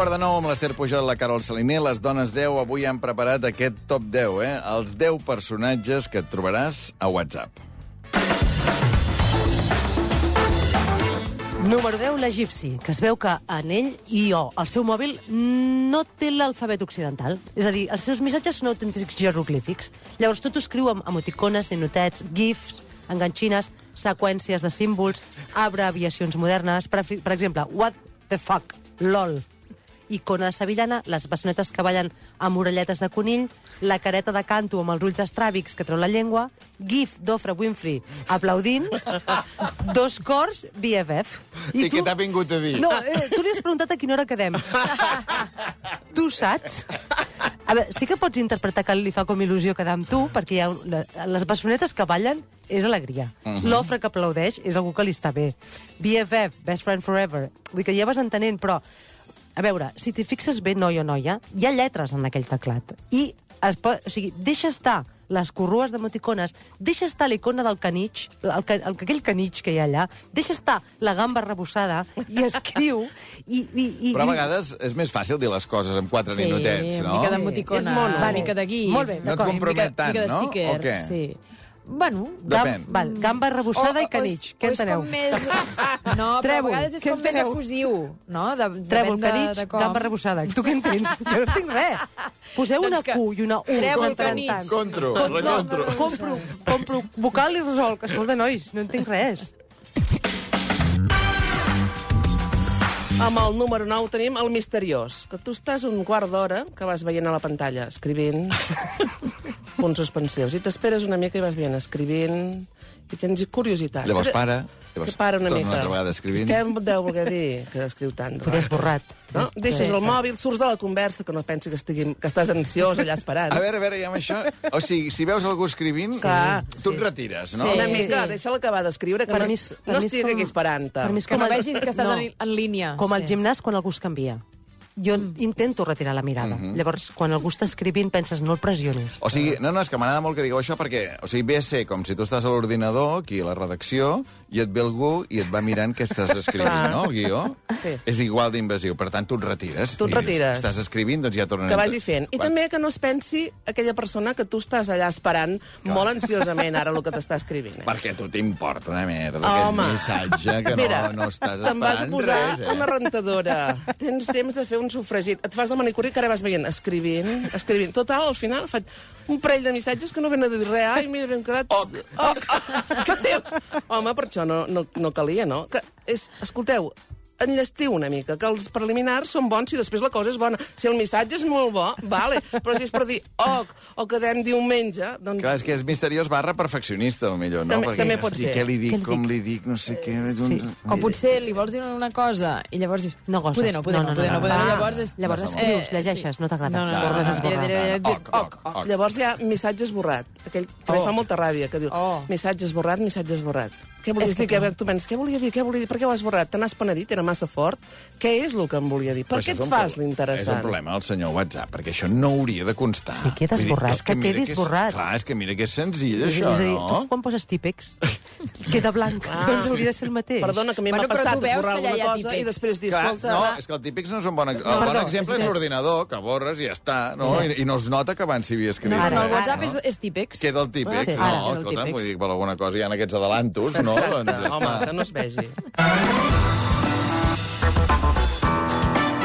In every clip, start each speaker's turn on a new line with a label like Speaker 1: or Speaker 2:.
Speaker 1: quart de nou amb l'Ester Pujol, la Carol Saliner, les dones 10. Avui han preparat aquest top 10, eh? Els 10 personatges que et trobaràs a WhatsApp.
Speaker 2: Número 10, l'egipci, que es veu que en ell i jo, el seu mòbil, no té l'alfabet occidental. És a dir, els seus missatges són autèntics jeroglífics. Llavors tot ho escriu amb emoticones, ninotets, gifs, enganxines, seqüències de símbols, abreviacions modernes. Per, per exemple, what the fuck, lol. Icona de sevillana, les bessonetes que ballen amb orelletes de conill, la careta de canto amb els ulls estràbics que treu la llengua, gif d'Ofra Winfrey aplaudint, dos cors BFF.
Speaker 1: I, I què t'ha vingut a dir?
Speaker 2: No, eh, tu li has preguntat a quina hora quedem. tu saps? A veure, sí que pots interpretar que li fa com il·lusió quedar amb tu, perquè hi ha les bessonetes que ballen és alegria. Uh -huh. L'ofre que aplaudeix és algú que li està bé. BFF, Best Friend Forever. Vull que ja vas entenent, però... A veure, si t'hi fixes bé, noi o noia, hi ha lletres en aquell teclat. I, es pot, o sigui, deixa estar les corrues d'emoticones, deixa estar l'icona del canitx, el, el, aquell canitx que hi ha allà, deixa estar la gamba rebossada i escriu i... i, i
Speaker 1: Però a
Speaker 2: i-
Speaker 1: vegades és més fàcil dir les coses en quatre
Speaker 3: Sí,
Speaker 1: minutets, no?
Speaker 3: mica d'emoticona,
Speaker 2: mono.
Speaker 3: vale. mica de gif.
Speaker 2: Molt bé,
Speaker 1: No et compromet
Speaker 3: mica,
Speaker 1: tant,
Speaker 3: mica de
Speaker 1: no?
Speaker 3: sticker,
Speaker 1: O què?
Speaker 3: Sí. Bueno,
Speaker 1: Depèn.
Speaker 2: Gam, val, gamba rebossada i canitx. Què
Speaker 3: o és
Speaker 2: enteneu?
Speaker 3: més... No, però a
Speaker 2: Trèvol,
Speaker 3: vegades és
Speaker 2: què
Speaker 3: com més efusiu, no? De,
Speaker 2: Trèvol,
Speaker 3: depèn de,
Speaker 2: canitx,
Speaker 3: de com.
Speaker 2: gamba rebossada. Tu què entens? Jo no entenc res. Poseu
Speaker 3: Doncs
Speaker 2: una Q i una U.
Speaker 3: Trèvol,
Speaker 2: de
Speaker 3: canitx.
Speaker 2: tant.
Speaker 1: Contro, recontro.
Speaker 2: No, compro, compro vocal i resolc. Escolta, nois, no entenc res.
Speaker 4: Amb el número 9 tenim el misteriós, que tu estàs un quart d'hora que vas veient a la pantalla, escrivint, punts suspensius, i t'esperes una mica i vas veient, escrivint, i tens curiositat.
Speaker 1: Llavors para, llavors
Speaker 4: que para una
Speaker 1: torna
Speaker 4: mica.
Speaker 1: una altra vegada escrivint.
Speaker 4: Què em deu voler dir que escriu tant?
Speaker 2: Poder esborrat.
Speaker 4: No? Deixes el mòbil, surts de la conversa, que no pensi que, estigui, que estàs ansiós allà esperant.
Speaker 1: A veure, a veure, ja amb això... O sigui, si veus algú escrivint,
Speaker 4: Clar,
Speaker 1: tu et retires, no?
Speaker 3: Sí,
Speaker 4: una
Speaker 3: sí,
Speaker 4: mica,
Speaker 3: sí.
Speaker 4: deixa-la acabar d'escriure, que
Speaker 2: Per
Speaker 4: no,
Speaker 2: mi és-
Speaker 4: no
Speaker 2: mi és
Speaker 4: estigui
Speaker 2: com-
Speaker 4: aquí esperant-te.
Speaker 2: és
Speaker 3: Que no vegis que estàs
Speaker 2: no.
Speaker 3: en, en línia.
Speaker 2: Com al
Speaker 3: Sí.
Speaker 2: gimnàs quan algú es canvia. Jo intento retirar la mirada. Llavors, quan algú està escrivint, penses, no el pressionis.
Speaker 1: O sigui, no, no, és que m'agrada molt que digueu això perquè, o sigui, ve a ser com si tu estàs a l'ordinador, aquí a la redacció, i et ve algú i et va mirant què estàs escrivint, no, el guió?
Speaker 4: Sí.
Speaker 1: És igual d'invasiu, per tant, tu et retires.
Speaker 4: Tu et retires.
Speaker 1: Estàs escrivint, doncs ja tornen...
Speaker 4: que vagi fent. I
Speaker 1: Quan-
Speaker 4: també que no es pensi aquella persona que tu estàs allà esperant molt ansiosament ara el que t'està escrivint. Eh?
Speaker 1: Perquè a tu t'importa una merda,
Speaker 4: Home.
Speaker 1: aquest missatge que
Speaker 4: Mira,
Speaker 1: no, no estàs
Speaker 4: te'n vas
Speaker 1: esperant
Speaker 4: posar
Speaker 1: res, eh?
Speaker 4: una rentadora, tens temps de fer un sofregit, et fas la manicuri que ara vas veient, escrivint, escrivint. Total, al final faig un parell de missatges que no venen a dir res. Ai, mira, hem quedat...
Speaker 1: Oc.
Speaker 4: Oc. Que dius? Home, per això no, no, no calia, no? Que és, escolteu, enllestiu una mica, que els preliminars són bons si després la cosa és bona. Si el missatge és molt bo, vale, però si és per dir oc, o quedem diumenge, doncs...
Speaker 1: Clar, és que és misteriós barra perfeccionista, millor, no?
Speaker 4: També-
Speaker 1: Perquè,
Speaker 4: també pot
Speaker 1: hosti,
Speaker 4: ser.
Speaker 1: Què li dic,
Speaker 2: Què li
Speaker 1: com
Speaker 2: dic?
Speaker 1: li dic, no sé què... És un...
Speaker 2: Sí.
Speaker 3: O potser li vols dir una cosa i llavors dius...
Speaker 2: No gosses.
Speaker 3: Poder no, poder no, poder no, poder no.
Speaker 2: Ah,
Speaker 3: Llavors, és...
Speaker 2: llavors
Speaker 1: No,
Speaker 2: escrius,
Speaker 3: Eh,
Speaker 2: llegeixes,
Speaker 3: sí.
Speaker 2: no t'agrada.
Speaker 3: No, no, no, no,
Speaker 1: oc, oc.
Speaker 4: Llavors hi ha missatge esborrat, aquell que. Oh. fa molta ràbia, que diu
Speaker 3: Oh.
Speaker 4: missatge esborrat, missatge esborrat. Què volies
Speaker 3: És que
Speaker 4: dir? Què,
Speaker 3: clar.
Speaker 4: tu penses, què volia dir? Què volia dir? Per què ho has esborrat? Te n'has penedit? Era massa fort? Què és el que em volia dir? Per
Speaker 1: Però
Speaker 4: què et
Speaker 1: és
Speaker 4: fas
Speaker 1: pro- És un
Speaker 4: l'interessant?
Speaker 1: problema del senyor WhatsApp, perquè això no hauria de constar.
Speaker 2: Queda
Speaker 1: Vull dir,
Speaker 2: esborrat,
Speaker 1: és
Speaker 2: que
Speaker 1: mira
Speaker 2: quedi
Speaker 1: és-
Speaker 2: esborrat.
Speaker 1: Clar, és que mira que és senzill,
Speaker 2: És
Speaker 1: això,
Speaker 2: a dir,
Speaker 1: no?
Speaker 2: tu quan poses típex, queda blanc.
Speaker 4: Ah.
Speaker 2: doncs hauria de ser el mateix.
Speaker 4: Perdona, que a mi
Speaker 3: Bueno,
Speaker 4: m'ha passat esborrar
Speaker 3: que
Speaker 4: alguna cosa i
Speaker 3: típex.
Speaker 4: després dir,
Speaker 1: Clar,
Speaker 4: escolta...
Speaker 1: no, és que el típics no és un bon...
Speaker 3: No,
Speaker 1: el bon
Speaker 3: perdó,
Speaker 1: exemple és
Speaker 3: és-
Speaker 1: l'ordinador, que borres i ja està, no? I, I no es nota que abans s'hi havia escrit.
Speaker 3: No,
Speaker 2: Ara,
Speaker 3: el WhatsApp és, és típex.
Speaker 1: Queda el típex, no?
Speaker 3: ara queda el
Speaker 1: Escolta,
Speaker 3: típex.
Speaker 1: vull dir, per alguna cosa hi ha aquests adelantos, no? Doncs ja
Speaker 4: Home,
Speaker 1: està.
Speaker 4: que no es vegi.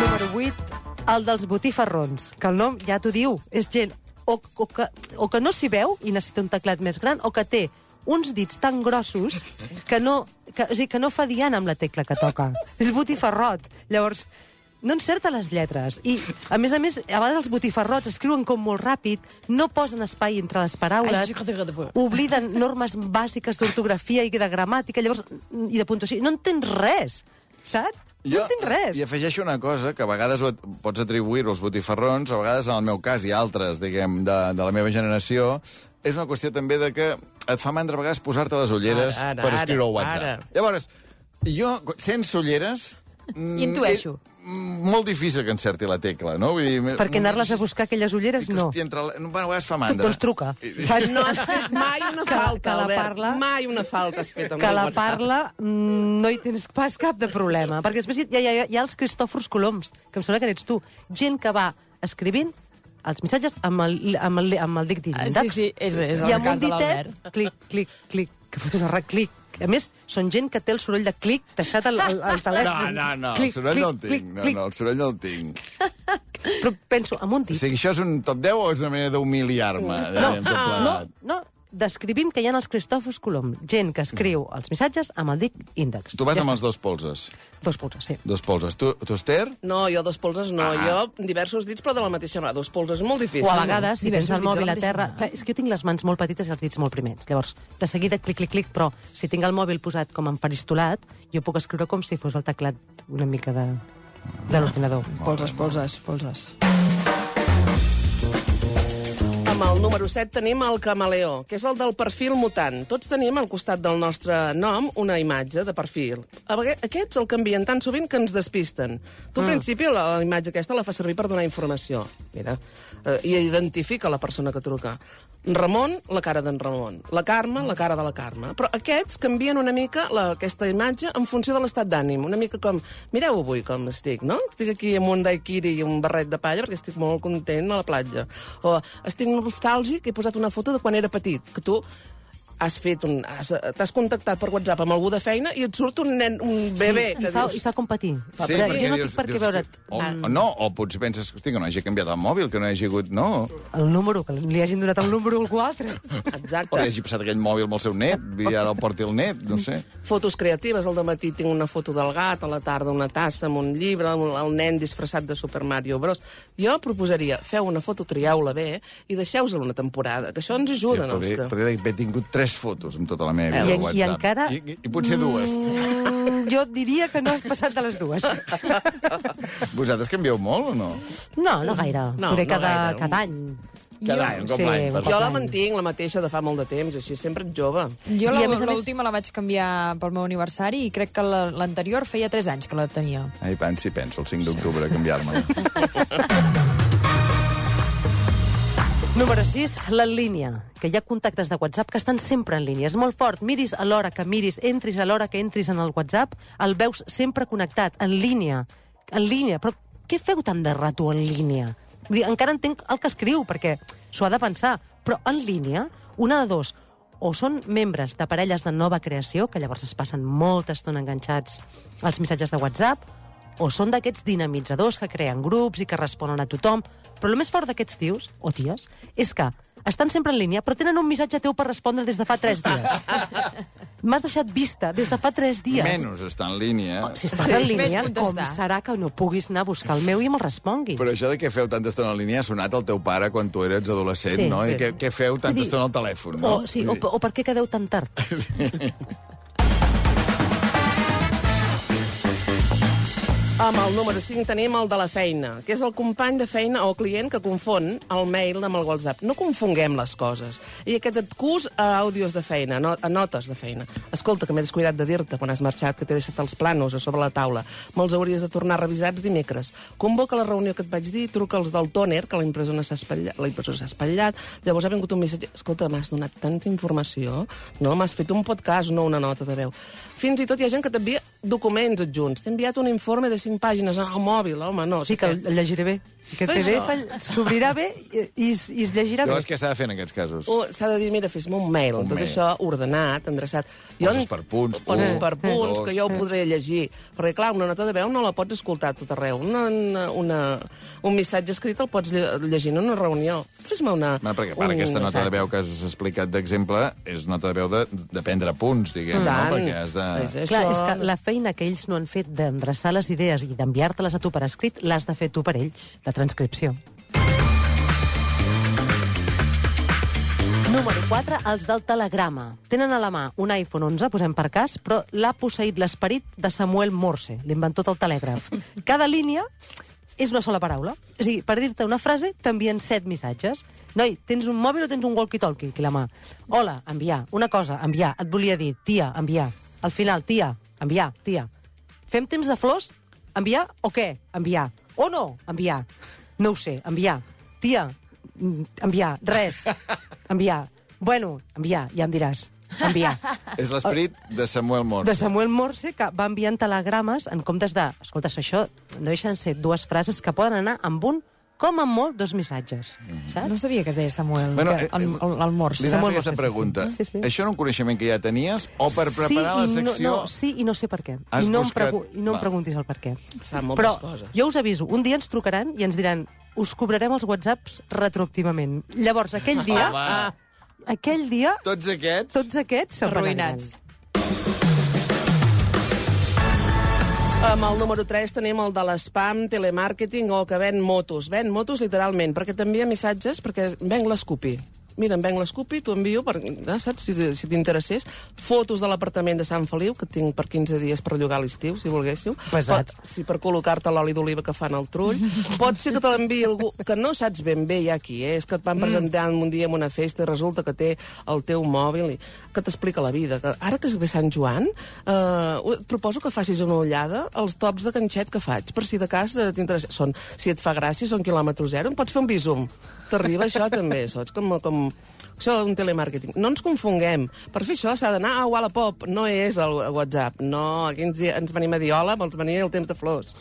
Speaker 2: Número 8, el dels botifarrons, que el nom ja t'ho diu, és gent o, o, que, o que no s'hi veu i necessita un teclat més gran, o que té uns dits tan grossos que no, que, o sigui, que no fa diana amb la tecla que toca. És botifarrot. Llavors, no encerta les lletres. I, a més a més, a vegades els botifarrots escriuen com molt ràpid, no posen espai entre les paraules, obliden normes bàsiques d'ortografia i de gramàtica, llavors, i de puntuació. No entens res, saps? No entenc res.
Speaker 1: I afegeixo una cosa, que a vegades ho et- pots atribuir-ho als botifarrons, a vegades, en el meu cas, i altres, diguem, de, de la meva generació, és una qüestió també de que et fa mandra a vegades posar-te les ulleres
Speaker 4: Ara, ara,
Speaker 1: per escriure al WhatsApp.
Speaker 4: ara.
Speaker 1: Llavors, jo, sense ulleres...
Speaker 3: Intueixo.
Speaker 1: Molt difícil que encerti la tecla, no? Vull dir,
Speaker 2: Perquè anar-les a buscar aquelles ulleres, no.
Speaker 1: Hòstia, entre la... Bueno, a vegades fa
Speaker 2: Tu,
Speaker 1: mandra.
Speaker 2: doncs truca.
Speaker 1: I-
Speaker 2: Saps?
Speaker 4: No has fet mai una
Speaker 2: Que-
Speaker 4: falta,
Speaker 2: que la
Speaker 4: Albert.
Speaker 2: parla-
Speaker 4: Mai una falta has fet amb
Speaker 2: que
Speaker 4: el
Speaker 2: la
Speaker 4: WhatsApp.
Speaker 2: parla mm, no hi tens pas cap de problema. Perquè després hi ha, hi ha, hi ha els Cristòfors Coloms, que em sembla que n'ets tu. Gent que va escrivint els missatges amb el, amb el, amb el dic
Speaker 3: Ah,
Speaker 2: d'índex.
Speaker 3: sí, sí, és- és el
Speaker 2: I amb
Speaker 3: cas de l'Albert.
Speaker 2: clic, clic, clic, que fot una re, clic. A més, són gent que té el soroll de clic deixat al, al, al
Speaker 1: No,
Speaker 2: telèfon.
Speaker 1: no, no,
Speaker 2: Clic,
Speaker 1: el soroll
Speaker 2: clic,
Speaker 1: no el tinc.
Speaker 2: clic,
Speaker 1: No,
Speaker 2: clic.
Speaker 1: no, el soroll no el tinc.
Speaker 2: Però penso, amb un
Speaker 1: O
Speaker 2: dit.
Speaker 1: sigui, això és un top 10 o és una manera d'humiliar-me?
Speaker 2: No, no, no, descrivim que hi ha els Cristòfors Colom, gent que escriu els missatges amb el dic índex.
Speaker 1: Tu vas
Speaker 2: Ja
Speaker 1: amb els dos polses.
Speaker 2: Dos polses, sí.
Speaker 1: Dos polses. Tu, tu Esther?
Speaker 4: No, jo dos polses no.
Speaker 1: Ah.
Speaker 4: Jo diversos dits, però de la mateixa mà. Dos polses és molt difícil.
Speaker 2: O a vegades, si tens el mòbil
Speaker 3: a
Speaker 2: terra... Clar, és que jo tinc les mans molt petites i els dits molt primers. Llavors, de seguida, clic, clic, clic, però si tinc el mòbil posat com en faristolat, jo puc escriure com si fos el teclat una mica de, de l'ordinador.
Speaker 3: Polses, polses, polses.
Speaker 4: Amb el número 7 tenim el camaleó, que és el del perfil mutant. Tots tenim al costat del nostre nom una imatge de perfil. Aquests el canvien tan sovint que ens despisten. Tu, al principi, la, la imatge aquesta la fa servir per donar informació. Mira, eh, i identifica la persona que truca. Ramon, la cara d'en Ramon. La Carme, la cara de la Carme. Però aquests canvien una mica la, aquesta imatge en funció de l'estat d'ànim. Una mica com... Mireu avui com estic, no? Estic aquí amb un daiquiri i un barret de palla perquè estic molt content a la platja. O estic nostàlgic, he posat una foto de quan era petit, que tu has fet un... has- T'has contactat per WhatsApp amb algú de feina i et surt un nen, un bebè,
Speaker 2: I
Speaker 4: que
Speaker 2: fa,
Speaker 4: dius...
Speaker 2: I fa competir.
Speaker 1: Sí,
Speaker 2: Però jo no
Speaker 1: dius-
Speaker 2: tinc per què
Speaker 1: dius,
Speaker 2: veure't
Speaker 1: O, o no, o potser penses, hosti, que no hagi canviat el mòbil, que no hagi hagut... No,
Speaker 2: el número, que li hagin donat el número a algú altre.
Speaker 1: o
Speaker 4: Exacte.
Speaker 1: que hagi passat aquell mòbil amb el seu net, i ara el porti el net, no sé.
Speaker 4: Fotos creatives. Al matí tinc una foto del gat, a la tarda una tassa amb un llibre, el, el nen disfressat de Super Mario Bros. Jo proposaria, feu una foto, trieu-la bé i deixeu-la una temporada, que això ens ajuda.
Speaker 1: sí,
Speaker 4: no?
Speaker 1: podria,
Speaker 4: que...
Speaker 1: podria haver tingut tres fotos amb tota la meva vida
Speaker 2: I,
Speaker 1: al
Speaker 2: I
Speaker 1: WhatsApp.
Speaker 2: encara...
Speaker 1: I, i, i potser dues.
Speaker 2: Mm, jo diria que no has passat de les dues.
Speaker 1: Vosaltres canvieu molt o no?
Speaker 2: No, no gaire.
Speaker 4: No,
Speaker 2: Potser
Speaker 4: no
Speaker 2: cada,
Speaker 4: gaire.
Speaker 2: cada any.
Speaker 1: Cada any, un cop
Speaker 2: Sí,
Speaker 1: l'any.
Speaker 4: Jo la mantinc, la mateixa, de fa molt de temps, així sempre ets jove.
Speaker 3: Jo
Speaker 2: I
Speaker 3: la-
Speaker 2: a més
Speaker 3: l'última la vaig canviar pel meu aniversari i crec que la- l'anterior feia 3 anys que la tenia.
Speaker 1: Ai, pensi, penso, el 5 d'octubre, a canviar-me-la.
Speaker 2: Número 6, la línia. Que hi ha contactes de WhatsApp que estan sempre en línia. És molt fort. Miris a l'hora que miris, entris a l'hora que entris en el WhatsApp, el veus sempre connectat, en línia. En línia. Però què feu tant de rato en línia? Vull dir, encara entenc el que escriu, perquè s'ho ha de pensar. Però en línia, una de dos, o són membres de parelles de nova creació, que llavors es passen molta estona enganxats als missatges de WhatsApp, o són d'aquests dinamitzadors que creen grups i que responen a tothom. Però el més fort d'aquests tios, o ties, és que estan sempre en línia, però tenen un missatge teu per respondre des de fa tres dies. M'has deixat vista des de fa tres dies.
Speaker 1: Menys està en línia.
Speaker 2: Si estàs
Speaker 3: Sí,
Speaker 2: en línia, com serà que no puguis anar a buscar el meu i me'l responguis?
Speaker 1: Però això de què feu tanta estona en línia ha sonat al teu pare quan tu eres adolescent,
Speaker 2: Sí.
Speaker 1: no? I què, què feu tanta
Speaker 2: dir,
Speaker 1: estona al telèfon, no?
Speaker 2: O, sí, o, o per què quedeu tan tard?
Speaker 4: Amb el número 5 tenim el de la feina, que és el company de feina o client que confon el mail amb el WhatsApp. No confonguem les coses. I aquest et cus a àudios de feina, no- a notes de feina. Escolta, que m'he descuidat de dir-te quan has marxat que t'he deixat els planos a sobre la taula. Me'ls hauries de tornar revisats dimecres. Convoca la reunió que et vaig dir, truca els del tòner, que la impressora s'ha espatllat, la s'ha espatllat, llavors ha vingut un missatge. Escolta, m'has donat tanta informació, no? M'has fet un podcast, no una nota de veu. Fins i tot hi ha gent que t'envia documents adjunts. T'he enviat un informe de 5 pàgines al mòbil, home, no.
Speaker 2: Sí, que el llegiré bé. Aquest
Speaker 4: Fer
Speaker 2: PDF s'obrirà bé i, i, es- i es llegirà bé.
Speaker 1: Llavors, què s'ha de fer en aquests casos?
Speaker 4: O S'ha de dir, mira, fes-me un mail,
Speaker 1: Un
Speaker 4: tot
Speaker 1: mail.
Speaker 4: això ordenat, endreçat.
Speaker 1: Poses per punts,
Speaker 4: Poses
Speaker 1: un,
Speaker 4: per punts,
Speaker 1: dos.
Speaker 4: que jo ho podré llegir. Perquè, clar, una nota de veu no la pots escoltar a tot arreu. Una, una, una, un missatge escrit el pots lle- llegir en una reunió. Fes-me una...
Speaker 1: Bueno, perquè, part,
Speaker 4: un
Speaker 1: aquesta nota de
Speaker 4: missatge.
Speaker 1: veu que has explicat d'exemple és nota de veu de, de prendre punts, diguem,
Speaker 4: Tant.
Speaker 1: no? Perquè has de...
Speaker 4: És això.
Speaker 2: Clar, és que la feina que ells no han fet d'endreçar les idees i d'enviar-te-les a tu per escrit, l'has de fer tu per ells, de transcripció. Número 4, els del telegrama. Tenen a la mà un iPhone 11, posem per cas, però l'ha posseït l'esperit de Samuel Morse, l'inventor del telègraf. Cada línia és una sola paraula. O sigui, per dir-te una frase, t'envien set missatges. Noi, tens un mòbil o tens un walkie-talkie aquí la mà? Hola, enviar. Una cosa, enviar. Et volia dir, tia, enviar. Al final, tia, enviar, tia. Fem temps de flors? enviar o què? Enviar. O no? Enviar. No ho sé, enviar. Tia, mm, enviar. Res. Enviar. Bueno, enviar, ja em diràs. Enviar.
Speaker 1: És l'esperit de Samuel Morse.
Speaker 2: De Samuel Morse, que va enviant telegrames en comptes de... Escolta, això no deixen ser dues frases que poden anar amb un, com amb molt, dos missatges. Saps?
Speaker 3: No sabia que es deia Samuel,
Speaker 1: Bueno,
Speaker 3: que,
Speaker 1: eh,
Speaker 3: el, el, el Morse.
Speaker 1: Li a
Speaker 2: Samuel
Speaker 1: aquesta pregunta.
Speaker 2: Sí, sí.
Speaker 1: Això era un coneixement que ja tenies o per preparar la
Speaker 2: sí i
Speaker 1: secció...
Speaker 2: No, no, sí i no sé per què.
Speaker 1: Has
Speaker 2: I no,
Speaker 1: buscat-
Speaker 2: em, pregu i no
Speaker 1: Va.
Speaker 2: em preguntis el per què.
Speaker 4: Sap moltes
Speaker 2: Però
Speaker 4: coses.
Speaker 2: jo us aviso, un dia ens trucaran i ens diran us cobrarem els whatsapps retroactivament. Llavors, aquell dia...
Speaker 1: Home,
Speaker 2: aquell dia,
Speaker 1: tots aquests...
Speaker 2: tots aquests se'n
Speaker 3: Arruïnats.
Speaker 4: Amb el número 3 tenim el de l'espam, telemàrqueting o que ven motos. Ven motos literalment, perquè t'envia missatges perquè venc l'Scoopy. Mira, em venc l'Scoopy, t'ho envio, per, ah, saps, si, si t'interessés. Fotos de l'apartament de Sant Feliu, que tinc per 15 dies per llogar a l'estiu, si volguéssiu.
Speaker 2: Pesats.
Speaker 4: Pot, sí, per col·locar-te l'oli d'oliva que fan al trull. Pot ser que te l'enviï algú que no saps ben bé ja qui és, que et van presentar un dia en una festa i resulta que té el teu mòbil i que t'explica la vida. Que ara que ve Sant Joan, eh, et proposo que facis una ullada als tops de canxet que faig, per si de cas eh, t'interessa. Són, si et fa gràcia, són quilòmetre zero, em pots fer un visum. T'arriba això també, saps? Com, com, això un telemàrqueting. No ens confonguem. Per fer això s'ha d'anar a Wallapop. No és el WhatsApp. No, aquí ens, ens venim a dir hola, vols venir el temps de flors.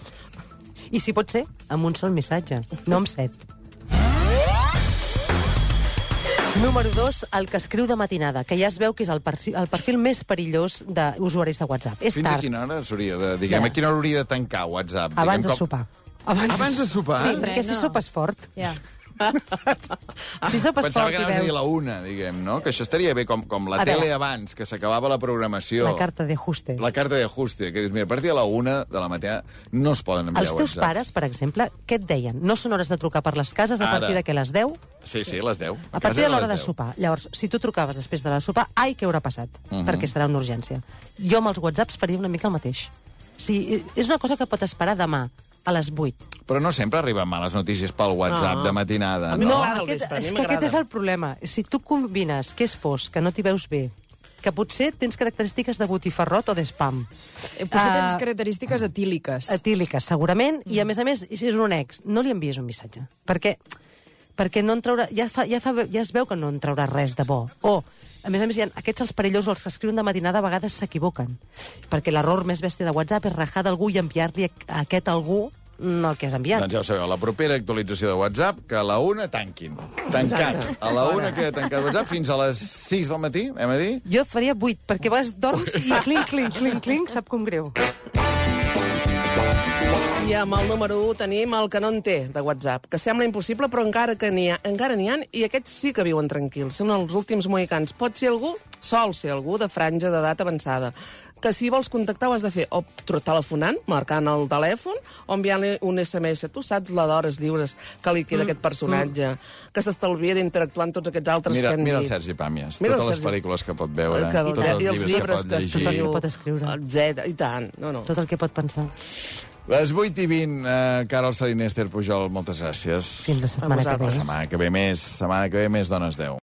Speaker 2: I si pot ser, amb un sol missatge, no amb set. Número 2, el que escriu de matinada, que ja es veu que és el perfil, el perfil més perillós d'usuaris de WhatsApp. És
Speaker 1: Fins a
Speaker 2: tard,
Speaker 1: quina hora s'hauria de... Diguem,
Speaker 2: Ja.
Speaker 1: a quina hora hauria de tancar WhatsApp?
Speaker 2: abans
Speaker 1: Diguem,
Speaker 2: de sopar. Abans,
Speaker 1: Abans de sopar?
Speaker 2: Sí, perquè si sopes fort,
Speaker 3: Ja.
Speaker 2: si sopes
Speaker 1: Pensava
Speaker 2: fort
Speaker 1: que anaves a dir la una, diguem, no? Que això estaria bé, com, com la
Speaker 2: A
Speaker 1: tele
Speaker 2: veure.
Speaker 1: abans, que s'acabava la programació.
Speaker 2: la carta de ajuste.
Speaker 1: La carta de ajuste, que dius, mira, a partir de la una de la matinada no es poden enviar
Speaker 2: Els teus
Speaker 1: WhatsApp.
Speaker 2: pares, per exemple, què et deien? No són hores de trucar per les cases a
Speaker 1: Ara.
Speaker 2: partir de que les 10?
Speaker 1: Sí, sí, les 10.
Speaker 2: A partir de l'hora de
Speaker 1: 10.
Speaker 2: sopar. Llavors, si tu trucaves després de la sopar, ai, què haurà passat?
Speaker 1: Mhm.
Speaker 2: Perquè serà una urgència. Jo amb els whatsapps faria una mica el mateix. O sigui, és una cosa que pot esperar demà, a les 8.
Speaker 1: Però no sempre arriben males notícies pel WhatsApp
Speaker 4: No.
Speaker 1: de matinada. No?
Speaker 4: el
Speaker 2: aquest, és que aquest és el problema. Si tu combines que és fosc, que no t'hi veus bé, que potser tens característiques de botifarrot o d'espam.
Speaker 3: Eh, Potser tens
Speaker 2: Ah,
Speaker 3: característiques etíliques.
Speaker 2: Etíliques, segurament, i a més a més, si és un ex, no li envies un missatge, perquè, perquè no en traurà, ja, fa, ja, fa, ja es veu que no en traurà res de bo. O, a més a més, hi ha, aquests els perillosos, els que escriuen de matinada, a vegades s'equivoquen, perquè l'error més bèstia de WhatsApp és rajar d'algú i enviar-li a, a aquest algú no el que has enviat.
Speaker 1: Doncs ja ho sabeu, la propera actualització de WhatsApp, que a la una tanquin. Tancat. A la una queda tancat WhatsApp fins a les 6 del matí, hem de dir?
Speaker 2: Jo faria 8, perquè vegades dorms i clinc, clinc, clinc, clinc, sap com greu.
Speaker 4: I amb el número 1 tenim el que no en té de WhatsApp, que sembla impossible, però encara que n'hi ha, encara n'hi ha, i aquests sí que viuen tranquils. Són els últims mohicans. Pot ser algú, sol ser algú, de franja d'edat avançada, que si vols contactar ho has de fer o telefonant, marcant el telèfon, o enviant-li un SMS. Tu saps la d'hores lliures que li queda mm, aquest personatge, mm. que s'estalvia d'interactuar amb tots aquests altres
Speaker 1: Mira,
Speaker 4: que hem
Speaker 1: mira el
Speaker 4: dit.
Speaker 1: Sergi Pàmies,
Speaker 4: Mira el
Speaker 1: totes les
Speaker 4: Sergi.
Speaker 1: pel·lícules que pot veure,
Speaker 4: que,
Speaker 1: tots els
Speaker 4: i els llibres que,
Speaker 1: que pot llegir.
Speaker 2: El
Speaker 4: escriu,
Speaker 2: que pot escriure.
Speaker 4: etc. I tant. No, no.
Speaker 2: Tot el que pot pensar.
Speaker 1: Les 8 i 20, eh, Carol Salinester Pujol, moltes gràcies.
Speaker 2: Fins la setmana que ve.
Speaker 1: Setmana que ve més, setmana que ve més Dones 10.